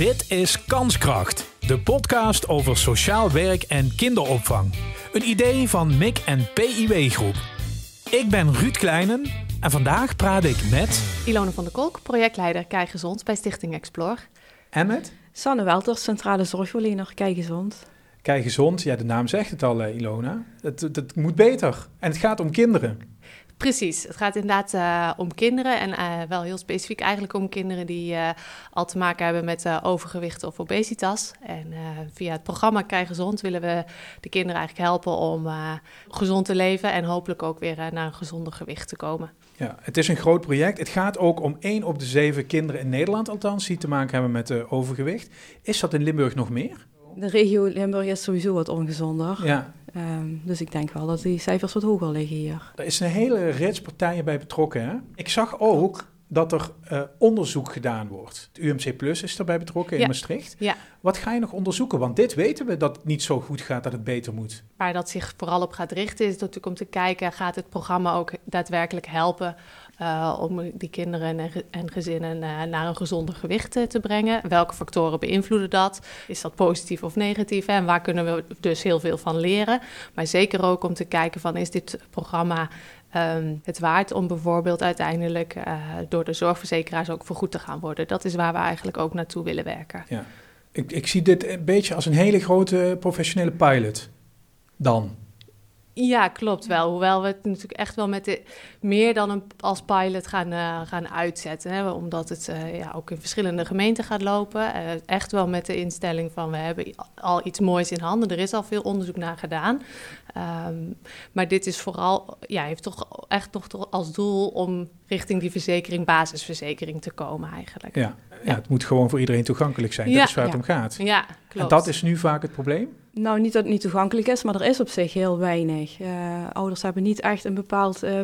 Dit is Kanskracht, de podcast over sociaal werk en kinderopvang. Een idee van MIC en PIW Groep. Ik ben Ruud Kleinen en vandaag praat ik met... Ilone van der Kolk, projectleider Kei Gezond bij Stichting Explore. En met? Sanne Welters, centrale zorgverlener Kei Gezond. Kei Gezond, ja de naam zegt het al Ilona. Het, het moet beter en het gaat om kinderen. Precies, het gaat inderdaad uh, om kinderen en uh, wel heel specifiek eigenlijk om kinderen die uh, al te maken hebben met overgewicht of obesitas. En via het programma Krijg Gezond willen we de kinderen eigenlijk helpen om gezond te leven en hopelijk ook weer naar een gezonder gewicht te komen. Ja, het is een groot project. Het gaat ook om één op de zeven kinderen in Nederland althans die te maken hebben met overgewicht. Is dat in Limburg nog meer? De regio Limburg is sowieso wat ongezonder. Ja. Um, dus ik denk wel dat die cijfers wat hoger liggen hier. Er is een hele rits partijen bij betrokken. Hè? Ik zag ook dat er uh, onderzoek gedaan wordt. Het UMC Plus is erbij betrokken in ja. Maastricht. Ja. Wat ga je nog onderzoeken? Want dit weten we dat het niet zo goed gaat, dat het beter moet. Waar dat zich vooral op gaat richten is natuurlijk om te kijken... gaat het programma ook daadwerkelijk helpen... Uh, om die kinderen en, en gezinnen uh, naar een gezonder gewicht uh, te brengen. Welke factoren beïnvloeden dat? Is dat positief of negatief? En waar kunnen we dus heel veel van leren? Maar zeker ook om te kijken van is dit programma um, het waard om bijvoorbeeld uiteindelijk door de zorgverzekeraars ook vergoed te gaan worden? Dat is waar we eigenlijk ook naartoe willen werken. Ja. Ik, ik zie dit een beetje als een hele grote professionele pilot dan. Ja, klopt wel. Hoewel we het natuurlijk echt wel met de, meer dan een, als pilot gaan, uh, gaan uitzetten. Hè? Omdat het uh, ja, ook in verschillende gemeenten gaat lopen. Uh, echt wel met de instelling van we hebben al iets moois in handen. Er is al veel onderzoek naar gedaan. Um, maar dit is vooral, ja, heeft toch echt nog als doel om richting die verzekering, basisverzekering te komen eigenlijk. Ja, ja het moet gewoon voor iedereen toegankelijk zijn. Ja, dat is waar ja. het om gaat. Ja, klopt. En dat is nu vaak het probleem? Nou, niet dat het niet toegankelijk is, maar er is op zich heel weinig. Uh, ouders hebben niet echt een bepaald uh,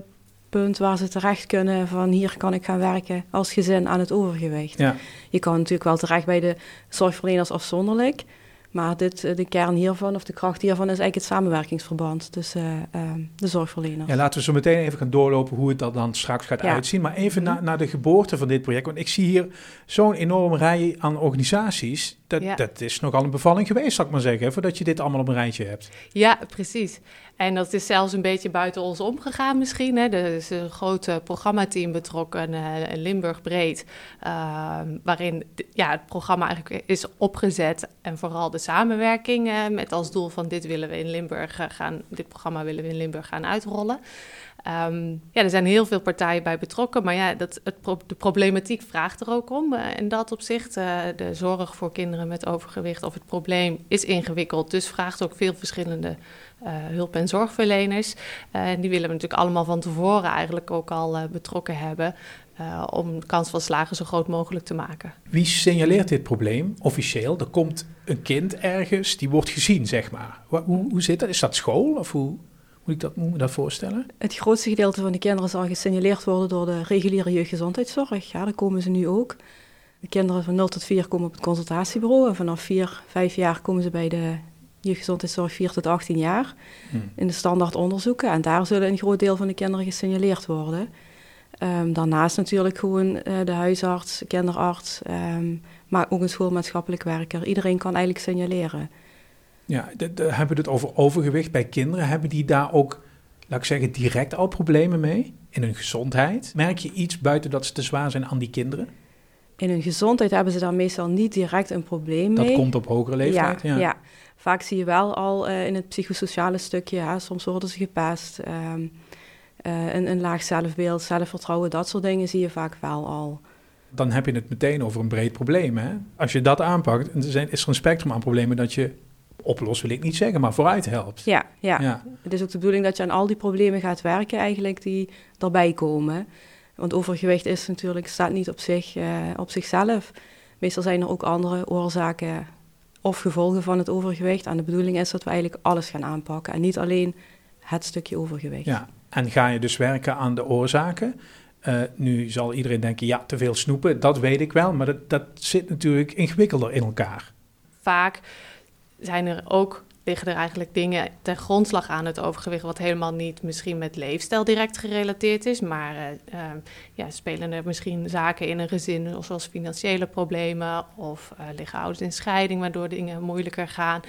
punt waar ze terecht kunnen van hier kan ik gaan werken als gezin aan het overgewicht. Ja. Je kan natuurlijk wel terecht bij de zorgverleners afzonderlijk. Maar dit, de kern hiervan, of de kracht hiervan, is eigenlijk het samenwerkingsverband tussen uh, uh, de zorgverleners. Ja, laten we zo meteen even gaan doorlopen hoe het er dan straks gaat Ja. uitzien. Maar even Mhm. na, naar de geboorte van dit project. Want ik zie hier zo'n enorme rij aan organisaties. Dat, Ja. dat is nogal een bevalling geweest, zal ik maar zeggen, voordat je dit allemaal op een rijtje hebt. Ja, precies. En dat is zelfs een beetje buiten ons omgegaan misschien. Hè. Er is een groot programmateam betrokken, in Limburg breed, uh, waarin ja, het programma eigenlijk is opgezet en vooral de samenwerking uh, met als doel van dit willen we in Limburg uh, gaan, dit programma willen we in Limburg gaan uitrollen. Um, ja, er zijn heel veel partijen bij betrokken, maar ja, dat, het de problematiek vraagt er ook om. Uh, in dat opzicht, de zorg voor kinderen met overgewicht of het probleem is ingewikkeld, dus vraagt ook veel verschillende hulp- en zorgverleners. En die willen we natuurlijk allemaal van tevoren eigenlijk ook al betrokken hebben. Uh, om de kans van slagen zo groot mogelijk te maken. Wie signaleert dit probleem officieel? Er komt een kind ergens, die wordt gezien, zeg maar. Hoe, hoe, zit dat? Is dat school of hoe moet ik dat, moet me dat voorstellen? Het grootste gedeelte van de kinderen zal gesignaleerd worden door de reguliere jeugdgezondheidszorg. Ja, daar komen ze nu ook. De kinderen van 0 tot 4 komen op het consultatiebureau. En vanaf 4, 5 jaar komen ze bij de jeugdgezondheidszorg 4 tot 18 jaar. Hmm. In de standaard onderzoeken. En daar zullen een groot deel van de kinderen gesignaleerd worden. Um, daarnaast natuurlijk gewoon uh, de huisarts, kinderarts, um, maar ook een schoolmaatschappelijk werker. Iedereen kan eigenlijk signaleren. Ja, de, de, hebben we het over overgewicht bij kinderen? Hebben die daar ook, laat ik zeggen, direct al problemen mee? In hun gezondheid? Merk je iets buiten dat ze te zwaar zijn aan die kinderen? In hun gezondheid hebben ze daar meestal niet direct een probleem mee. Dat komt op hogere leeftijd, ja. ja. ja. Vaak zie je wel al uh, in het psychosociale stukje, soms worden ze gepest. Um, uh, een, een, laag zelfbeeld, zelfvertrouwen, dat soort dingen zie je vaak wel al. Dan heb je het meteen over een breed probleem. Hè? Als je dat aanpakt, is er een spectrum aan problemen dat je oplost, wil ik niet zeggen, maar vooruit helpt. Ja, ja. ja. het is ook de bedoeling dat je aan al die problemen gaat werken eigenlijk die erbij komen. Want overgewicht is natuurlijk, staat niet op, zich, uh, op zichzelf. Meestal zijn er ook andere oorzaken of gevolgen van het overgewicht. En de bedoeling is dat we eigenlijk alles gaan aanpakken en niet alleen het stukje overgewicht. Ja, en ga je dus werken aan de oorzaken. Uh, nu zal iedereen denken, ja, te veel snoepen, dat weet ik wel. Maar dat, dat zit natuurlijk ingewikkelder in elkaar. Vaak zijn er ook liggen er eigenlijk dingen ten grondslag aan het overgewicht, wat helemaal niet misschien met leefstijl direct gerelateerd is, maar uh, ja, spelen er misschien zaken in een gezin, zoals financiële problemen of liggen ouders in scheiding, waardoor dingen moeilijker gaan.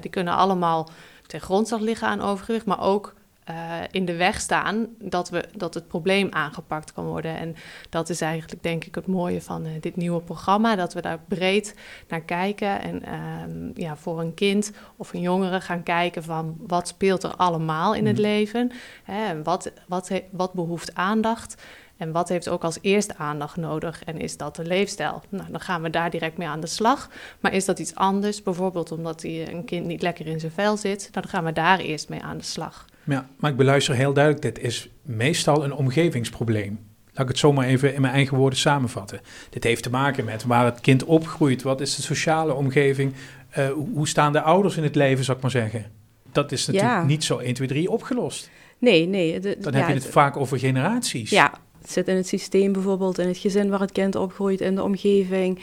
die kunnen allemaal ten grondslag liggen aan overgewicht, maar ook uh, in de weg staan dat, we, dat het probleem aangepakt kan worden. En dat is eigenlijk denk ik het mooie van uh, dit nieuwe programma, dat we daar breed naar kijken en uh, ja, voor een kind of een jongere gaan kijken van wat speelt er allemaal in het mm. leven, hè, wat, wat, wat behoeft aandacht. En wat heeft ook als eerste aandacht nodig? En is dat de leefstijl? Nou, dan gaan we daar direct mee aan de slag. Maar is dat iets anders? Bijvoorbeeld omdat een kind niet lekker in zijn vel zit, dan gaan we daar eerst mee aan de slag. Ja, maar ik beluister heel duidelijk, dit is meestal een omgevingsprobleem. Laat ik het zomaar even in mijn eigen woorden samenvatten. Dit heeft te maken met waar het kind opgroeit, wat is de sociale omgeving, uh, hoe staan de ouders in het leven, zou ik maar zeggen. Dat is natuurlijk niet zo 1, 2, 3 opgelost. Nee, nee. Dan heb je het vaak over generaties. Ja, het zit in het systeem bijvoorbeeld, in het gezin waar het kind opgroeit, in de omgeving.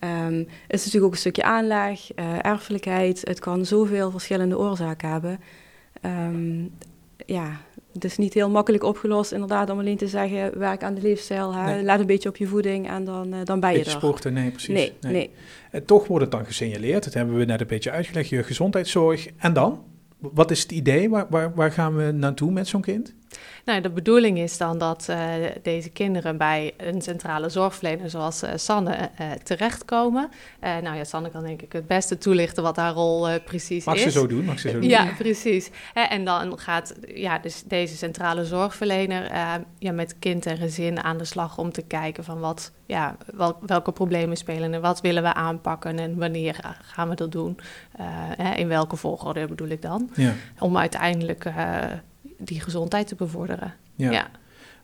Um, het is natuurlijk ook een stukje aanleg, uh, erfelijkheid. Het kan zoveel verschillende oorzaken hebben. Um, ja, het is niet heel makkelijk opgelost inderdaad om alleen te zeggen... werk aan de leefstijl, hè, laat een beetje op je voeding en dan, uh, dan ben je beetje er. sporten, nee, precies. Nee, nee. nee. En eh, toch wordt het dan gesignaleerd, dat hebben we net een beetje uitgelegd... je gezondheidszorg. En dan? Wat is het idee? Waar, waar, waar gaan we naartoe met zo'n kind? Nou, de bedoeling is dan dat uh, deze kinderen bij een centrale zorgverlener zoals uh, Sanne uh, terechtkomen. nou ja, Sanne kan denk ik het beste toelichten wat haar rol precies mag is. Mag ze zo doen? Mag ze zo doen? Ja, precies. en dan gaat ja, dus deze centrale zorgverlener ja, met kind en gezin aan de slag om te kijken van wat, ja, wel, welke problemen spelen en wat willen we aanpakken en wanneer gaan we dat doen. in welke volgorde bedoel ik dan. Ja. Om uiteindelijk die gezondheid te bevorderen. Ja.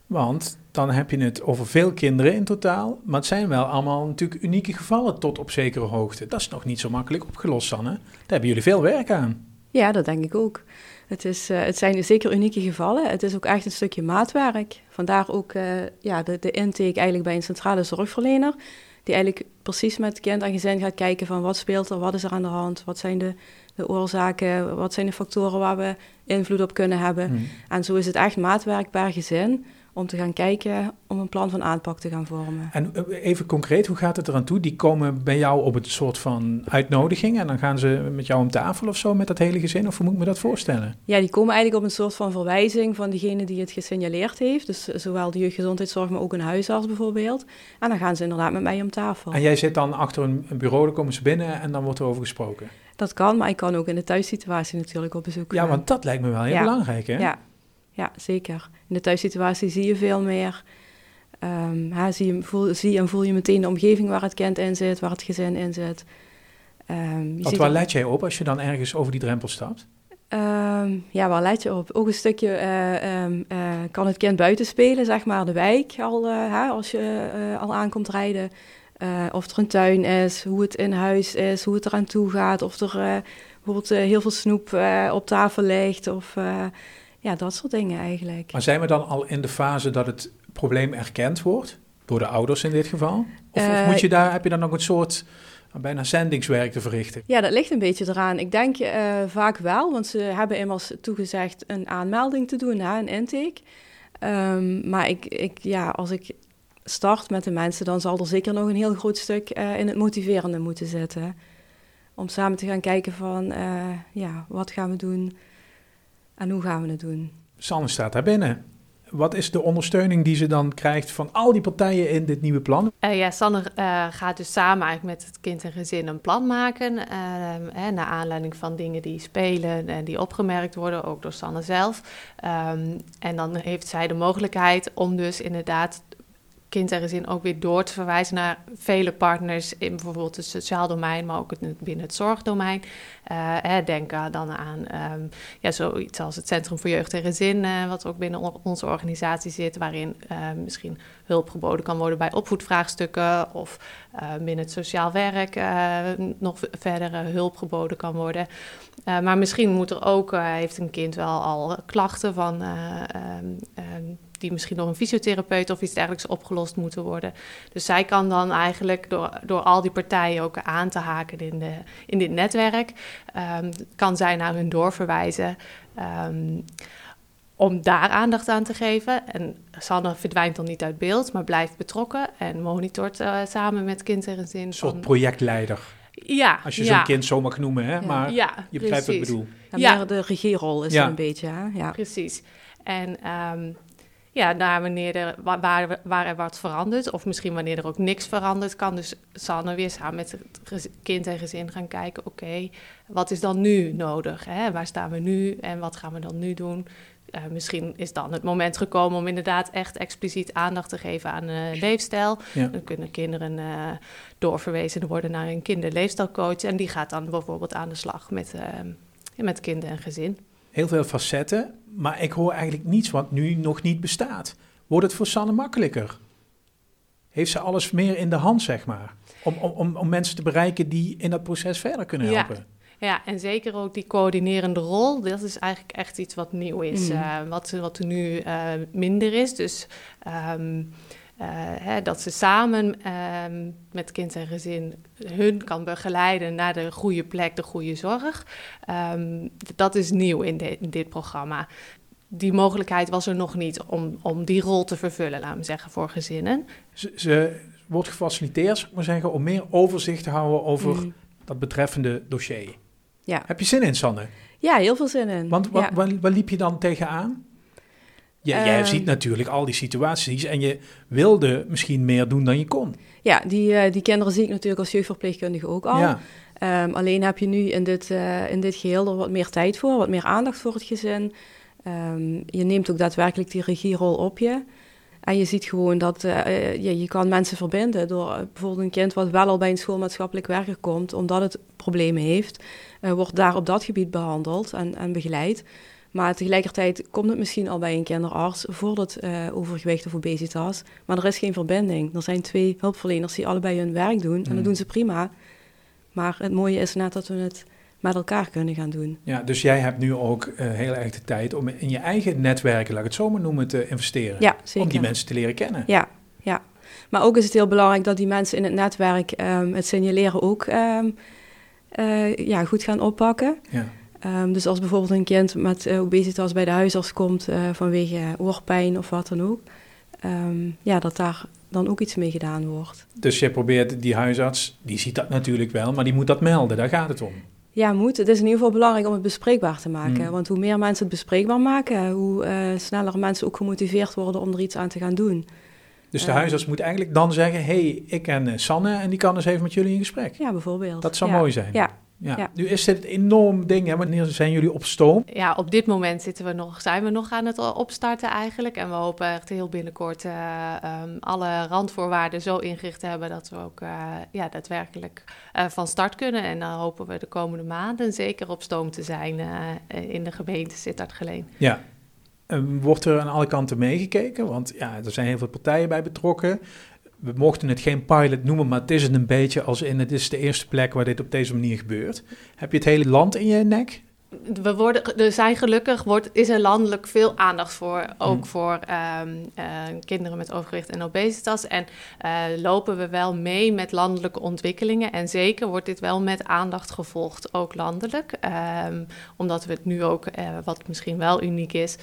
Want dan heb je het over veel kinderen in totaal. Maar het zijn wel allemaal natuurlijk unieke gevallen tot op zekere hoogte. Dat is nog niet zo makkelijk opgelost, Sanne. Daar hebben jullie veel werk aan. Ja, dat denk ik ook. Het, is, uh, het zijn zeker unieke gevallen. Het is ook echt een stukje maatwerk. Vandaar ook uh, ja, de, de intake eigenlijk bij een centrale zorgverlener. Die eigenlijk precies met kind en gezin gaat kijken van wat speelt er, wat is er aan de hand, wat zijn de de oorzaken, wat zijn de factoren waar we invloed op kunnen hebben. Hmm. En zo is het echt maatwerk per gezin om te gaan kijken om een plan van aanpak te gaan vormen. En eh, even concreet, hoe gaat het eraan toe? Die komen bij jou op een soort van uitnodiging en dan gaan ze met jou om tafel of zo met dat hele gezin? Of hoe moet ik me dat voorstellen? Ja, die komen eigenlijk op een soort van verwijzing van degene die het gesignaleerd heeft. Dus zowel de jeugdgezondheidszorg, maar ook een huisarts bijvoorbeeld. En dan gaan ze inderdaad met mij om tafel. En jij zit dan achter een bureau, dan komen ze binnen en dan wordt er over gesproken? Dat kan, maar ik kan ook in de thuissituatie natuurlijk op bezoek Ja, want dat lijkt me wel heel belangrijk, hè? Ja. Ja, zeker. In de thuissituatie zie je veel meer. Um, zie, je, voel, zie en voel je meteen de omgeving waar het kind in zit, waar het gezin in zit. Um, Want waar let jij op als je dan ergens over die drempel stapt? Um, ja, waar let je op? Ook een stukje uh, um, uh, kan het kind buiten spelen, zeg maar, de wijk al, uh, als je al aankomt rijden. Of er een tuin is, hoe het in huis is, hoe het eraan toe gaat. Of er bijvoorbeeld heel veel snoep op tafel ligt. Of ja, dat soort dingen eigenlijk. Maar zijn we dan al in de fase dat het probleem erkend wordt? Door de ouders in dit geval? Of, of moet je daar, heb je dan nog een soort bijna zendingswerk te verrichten? Ja, dat ligt een beetje eraan. Ik denk vaak wel, want ze hebben immers toegezegd een aanmelding te doen, hè, een intake. Um, maar ik, ik, ja, als ik start met de mensen, dan zal er zeker nog een heel groot stuk uh, in het motiverende moeten zitten. Om samen te gaan kijken van, ja, wat gaan we doen en hoe gaan we het doen. Sanne staat daar binnen. Wat is de ondersteuning die ze dan krijgt van al die partijen in dit nieuwe plan? Uh, ja, Sanne gaat dus samen eigenlijk met het kind en gezin een plan maken. Uh, naar aanleiding van dingen die spelen en die opgemerkt worden, ook door Sanne zelf. Um, en dan heeft zij de mogelijkheid om dus inderdaad kind en gezin ook weer door te verwijzen naar vele partners in bijvoorbeeld het sociaal domein, maar ook binnen het zorgdomein. Uh, denk dan aan um, ja, zoiets als het Centrum voor Jeugd en Gezin, uh, wat ook binnen onze organisatie zit, waarin uh, misschien hulp geboden kan worden bij opvoedvraagstukken of binnen het sociaal werk nog verdere hulp geboden kan worden. maar misschien moet er ook, heeft een kind wel al klachten van. Die misschien door een fysiotherapeut of iets dergelijks opgelost moeten worden. Dus zij kan dan eigenlijk door, door al die partijen ook aan te haken in, de, in dit netwerk, um, kan zij naar hun doorverwijzen. Um, om daar aandacht aan te geven. En Sanne verdwijnt dan niet uit beeld, maar blijft betrokken en monitort uh, samen met kind en gezin. Een soort projectleider. Ja, Als je ja. zo'n kind zo mag noemen, hè? maar ja, je begrijpt wat ik bedoel. Ja, Ja. meer de regierol is een beetje, hè? Ja. Precies. En ehm, ja, daar wanneer er, wa- waar, waar er wat verandert, of misschien wanneer er ook niks verandert, kan dus Sanne weer samen met het kind en gezin gaan kijken: oké, wat is dan nu nodig? Hè? Waar staan we nu en wat gaan we dan nu doen? Eh, misschien is dan het moment gekomen om inderdaad echt expliciet aandacht te geven aan eh, leefstijl. Ja. Dan kunnen kinderen eh, doorverwezen worden naar een kinderleefstijlcoach. En die gaat dan bijvoorbeeld aan de slag met, met kinderen en gezin. Heel veel facetten, maar ik hoor eigenlijk niets wat nu nog niet bestaat. Wordt het voor Sanne makkelijker? Heeft ze alles meer in de hand, zeg maar? Om, om, om, mensen te bereiken die in dat proces verder kunnen helpen. Ja, en zeker ook die coördinerende rol. Dat is eigenlijk echt iets wat nieuw is. Mm. eh, wat, wat er nu eh, minder is. Dus ehm, eh, hè, dat ze samen ehm, met kind en gezin hun kan begeleiden naar de goede plek, de goede zorg. Ehm, dat is nieuw in, de- in dit programma. Die mogelijkheid was er nog niet om, om die rol te vervullen, laten we zeggen, voor gezinnen. Ze, ze wordt gefaciliteerd, zeg maar zeggen, om meer overzicht te houden over Mm. dat betreffende dossier. Ja. Heb je zin in, Sanne? ja, heel veel zin in. Want wa- ja. waar, waar liep je dan tegenaan? Ja, jij Eh. ziet natuurlijk al die situaties en je wilde misschien meer doen dan je kon. Ja, die, eh, die kinderen zie ik natuurlijk als jeugdverpleegkundige ook al. Ja, Ehm, alleen heb je nu in dit, eh, in dit geheel er wat meer tijd voor, wat meer aandacht voor het gezin. Ehm, je neemt ook daadwerkelijk die regierol op je. En je ziet gewoon dat eh, ja, je kan mensen verbinden door bijvoorbeeld een kind wat wel al bij een schoolmaatschappelijk werker komt, omdat het problemen heeft, wordt daar op dat gebied behandeld en, en begeleid. Maar tegelijkertijd komt het misschien al bij een kinderarts voor het eh, overgewicht of obesitas. Maar er is geen verbinding. Er zijn twee hulpverleners die allebei hun werk doen. En dat doen ze prima. Maar het mooie is net dat we het met elkaar kunnen gaan doen. ja, dus jij hebt nu ook eh, heel erg de tijd om in je eigen netwerken, laat ik het zo maar noemen, te investeren. Ja, zeker. Om die mensen te leren kennen. Ja, ja. Maar ook is het heel belangrijk dat die mensen in het netwerk ehm, het signaleren ook ehm, eh, ja, goed gaan oppakken. Ja. Ehm, dus als bijvoorbeeld een kind met eh, obesitas bij de huisarts komt eh, vanwege oorpijn of wat dan ook, ehm, ja, dat daar dan ook iets mee gedaan wordt. Dus je probeert die huisarts, die ziet dat natuurlijk wel, maar die moet dat melden, daar gaat het om. Ja, moet. Het is in ieder geval belangrijk om het bespreekbaar te maken. Mm. Want hoe meer mensen het bespreekbaar maken, hoe eh, sneller mensen ook gemotiveerd worden om er iets aan te gaan doen. Dus de huisarts moet eigenlijk dan zeggen, hé, hey, ik ken Sanne en die kan eens even met jullie in gesprek. Ja, bijvoorbeeld. Dat zou Ja. mooi zijn. Ja, Ja. Ja. Nu is dit een enorm ding, hè? wanneer zijn jullie op stoom? Ja, op dit moment zitten we nog, zijn we nog aan het opstarten eigenlijk. En we hopen echt heel binnenkort eh, ehm, alle randvoorwaarden zo ingericht te hebben dat we ook eh, ja, daadwerkelijk eh, van start kunnen. En dan hopen we de komende maanden zeker op stoom te zijn eh, in de gemeente Sittard-Geleen. Ja. Eh, wordt er aan alle kanten meegekeken? Want ja, er zijn heel veel partijen bij betrokken. We mochten het geen pilot noemen, maar het is het een beetje als in het is de eerste plek waar dit op deze manier gebeurt. Heb je het hele land in je nek? We worden, er zijn gelukkig, wordt, is er landelijk veel aandacht voor, ook Mm. voor ehm, eh, kinderen met overgewicht en obesitas. En eh, lopen we wel mee met landelijke ontwikkelingen. En zeker wordt dit wel met aandacht gevolgd, ook landelijk. Ehm, omdat we het nu ook, eh, wat misschien wel uniek is,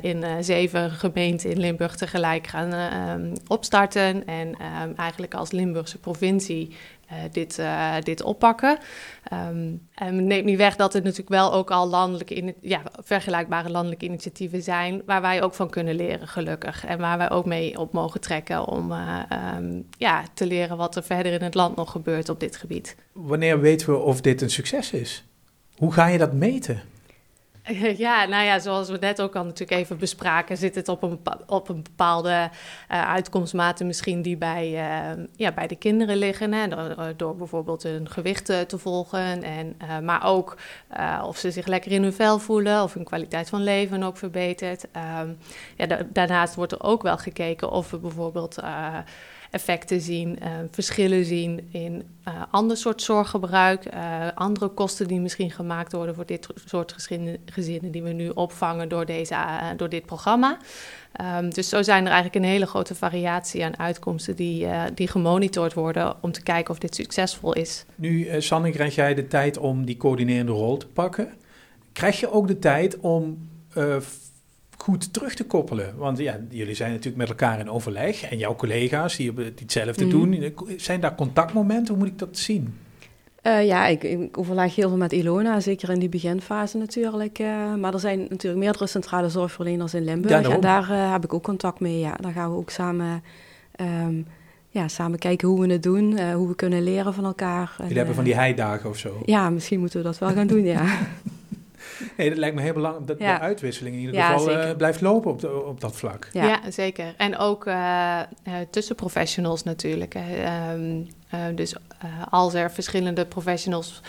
in zeven gemeenten in Limburg tegelijk gaan eh, ehm, opstarten. En eigenlijk als Limburgse provincie dit, eh, dit oppakken. Ehm, en neemt niet weg dat er natuurlijk wel ook al landelijke, ini- ja, vergelijkbare landelijke initiatieven zijn, waar wij ook van kunnen leren, gelukkig. En waar wij ook mee op mogen trekken om eh, ehm, ja, te leren wat er verder in het land nog gebeurt op dit gebied. Wanneer weten we of dit een succes is? Hoe ga je dat meten? Ja, nou ja, zoals we net ook al natuurlijk even bespraken, zit het op een, op een bepaalde eh, uitkomstmate misschien die bij, eh, ja, bij de kinderen liggen. Hè, door, bijvoorbeeld hun gewicht eh, te volgen. En, maar ook of ze zich lekker in hun vel voelen of hun kwaliteit van leven ook verbetert. Ehm, ja, da- daarnaast wordt er ook wel gekeken of we bijvoorbeeld... effecten zien, verschillen zien in ander soort zorggebruik, andere kosten die misschien gemaakt worden voor dit soort gezinnen die we nu opvangen door, deze, door dit programma. Um, dus zo zijn er eigenlijk een hele grote variatie aan uitkomsten die, uh, die gemonitord worden om te kijken of dit succesvol is. Nu, uh, Sanne, krijg jij de tijd om die coördinerende rol te pakken. Krijg je ook de tijd om uh, goed terug te koppelen? Want ja, jullie zijn natuurlijk met elkaar in overleg en jouw collega's die, die hetzelfde mm. doen. Zijn daar contactmomenten? Hoe moet ik dat zien? Uh, ja, ik, ik, overleg heel veel met Ilona, zeker in die beginfase natuurlijk. Uh, maar er zijn natuurlijk meerdere centrale zorgverleners in Limburg. en daar uh, heb ik ook contact mee. Ja. Daar gaan we ook samen, um, ja, samen kijken hoe we het doen, hoe we kunnen leren van elkaar. Jullie hebben van die heidagen of zo? Ja, misschien moeten we dat wel gaan doen, ja. Nee, dat lijkt me heel belangrijk dat de uitwisseling in ieder geval uh, blijft lopen op, op dat vlak. Ja, ja zeker. En ook uh, tussen professionals natuurlijk. Um, dus als er verschillende professionals,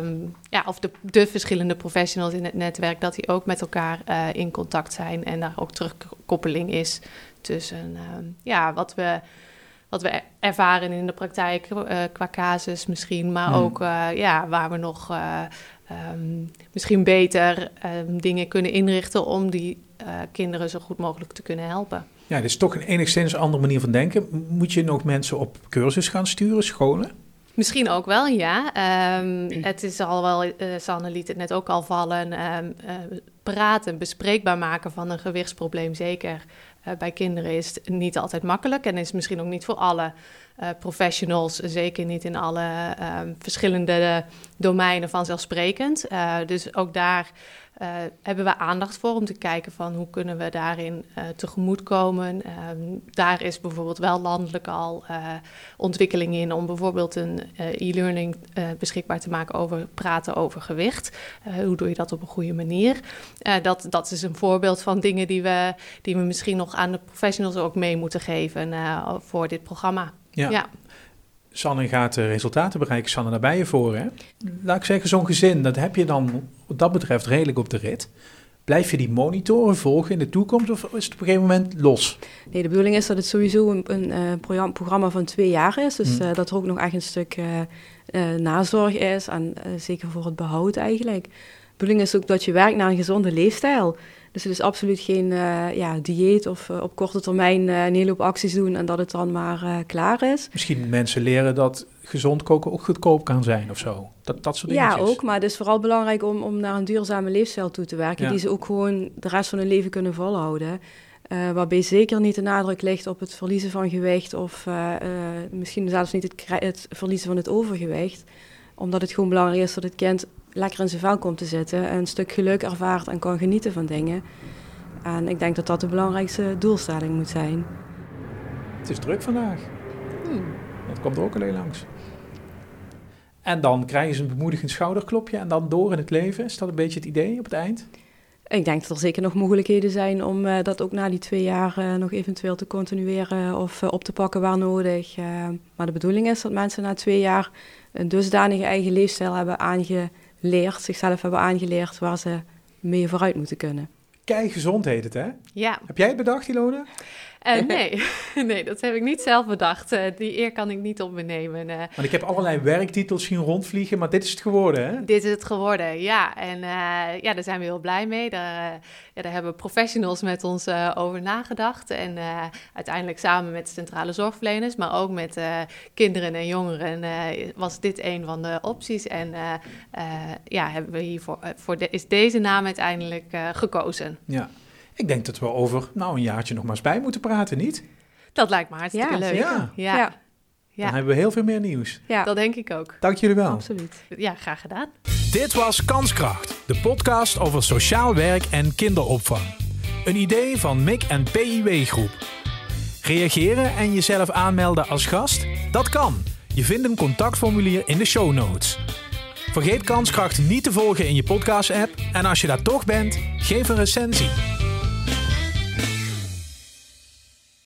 um, ja, of de, de, verschillende professionals in het netwerk, dat die ook met elkaar in contact zijn en daar ook terugkoppeling is tussen um, ja, wat we wat we ervaren in de praktijk uh, qua casus misschien, maar hmm. ook uh, ja, waar we nog uh, um, misschien beter um, dingen kunnen inrichten om die kinderen zo goed mogelijk te kunnen helpen. Ja, dit is toch een enigszins andere manier van denken. Moet je nog mensen op cursus gaan sturen, scholen? Misschien ook wel, ja. Um, het is al wel, uh, Sanne liet het net ook al vallen, um, uh, praten, bespreekbaar maken van een gewichtsprobleem, zeker uh, bij kinderen, is niet altijd makkelijk en is misschien ook niet voor alle professionals, zeker niet in alle um, verschillende domeinen vanzelfsprekend. dus ook daar uh, hebben we aandacht voor om te kijken van hoe kunnen we daarin uh, tegemoetkomen. Um, daar is bijvoorbeeld wel landelijk al uh, ontwikkeling in om bijvoorbeeld een e-learning beschikbaar te maken over praten over gewicht. hoe doe je dat op een goede manier? dat, dat is een voorbeeld van dingen die we, die we misschien nog aan de professionals ook mee moeten geven voor dit programma. ja. ja. Sanne gaat resultaten bereiken, Sanne daarbij je voor. Hè? Laat ik zeggen, zo'n gezin, dat heb je dan wat dat betreft redelijk op de rit. Blijf je die monitoren volgen in de toekomst of is het op een gegeven moment los? Nee, de bedoeling is dat het sowieso een, een uh, programma van twee jaar is. Dus uh, dat er ook nog echt een stuk uh, nazorg is, en zeker voor het behoud eigenlijk. De bedoeling is ook dat je werkt naar een gezonde leefstijl. Dus het is absoluut geen uh, ja, dieet of uh, op korte termijn uh, een hele hoop acties doen en dat het dan maar klaar is. Misschien mensen leren dat gezond koken ook goedkoop kan zijn of zo. Dat, dat soort dingen. Ja, ook. Maar het is vooral belangrijk om, om naar een duurzame leefstijl toe te werken. Die ze ook gewoon de rest van hun leven kunnen volhouden. waarbij zeker niet de nadruk ligt op het verliezen van gewicht of misschien zelfs niet het, het verliezen van het overgewicht. Omdat het gewoon belangrijk is dat het kind lekker in zijn vel komt te zitten, een stuk geluk ervaart en kan genieten van dingen. En ik denk dat dat de belangrijkste doelstelling moet zijn. Het is druk vandaag. Hmm. Dat komt er ook alleen langs. En dan krijgen ze een bemoedigend schouderklopje en dan door in het leven. Is dat een beetje het idee op het eind? Ik denk dat er zeker nog mogelijkheden zijn om uh, dat ook na die twee jaar uh, nog eventueel te continueren of uh, op te pakken waar nodig. maar de bedoeling is dat mensen na twee jaar een dusdanige eigen leefstijl hebben aange leert, zichzelf hebben aangeleerd waar ze mee vooruit moeten kunnen. Kijk, gezond heet het, hè? Ja. Heb jij het bedacht, Ilona? Uh, nee. nee, dat heb ik niet zelf bedacht. Uh, die eer kan ik niet op me nemen. Uh, Want ik heb allerlei werktitels zien rondvliegen, maar dit is het geworden, hè? Dit is het geworden, ja. En ja, daar zijn we heel blij mee. Daar, ja, daar hebben professionals met ons over nagedacht. En uiteindelijk samen met centrale zorgverleners, maar ook met kinderen en jongeren, was dit een van de opties. En ja, hebben we hiervoor voor de, is deze naam uiteindelijk gekozen. Ja. Ik denk dat we over nou, een jaartje nog maar eens bij moeten praten, niet? Dat lijkt me hartstikke leuk. Ja. ja. ja. Dan hebben we heel veel meer nieuws. Ja, dat denk ik ook. Dank jullie wel. Absoluut. Ja, graag gedaan. Dit was Kanskracht, de podcast over sociaal werk en kinderopvang. Een idee van MIC en PIW Groep. Reageren en jezelf aanmelden als gast? Dat kan. Je vindt een contactformulier in de show notes. Vergeet Kanskracht niet te volgen in je podcast-app. En als je daar toch bent, geef een recensie.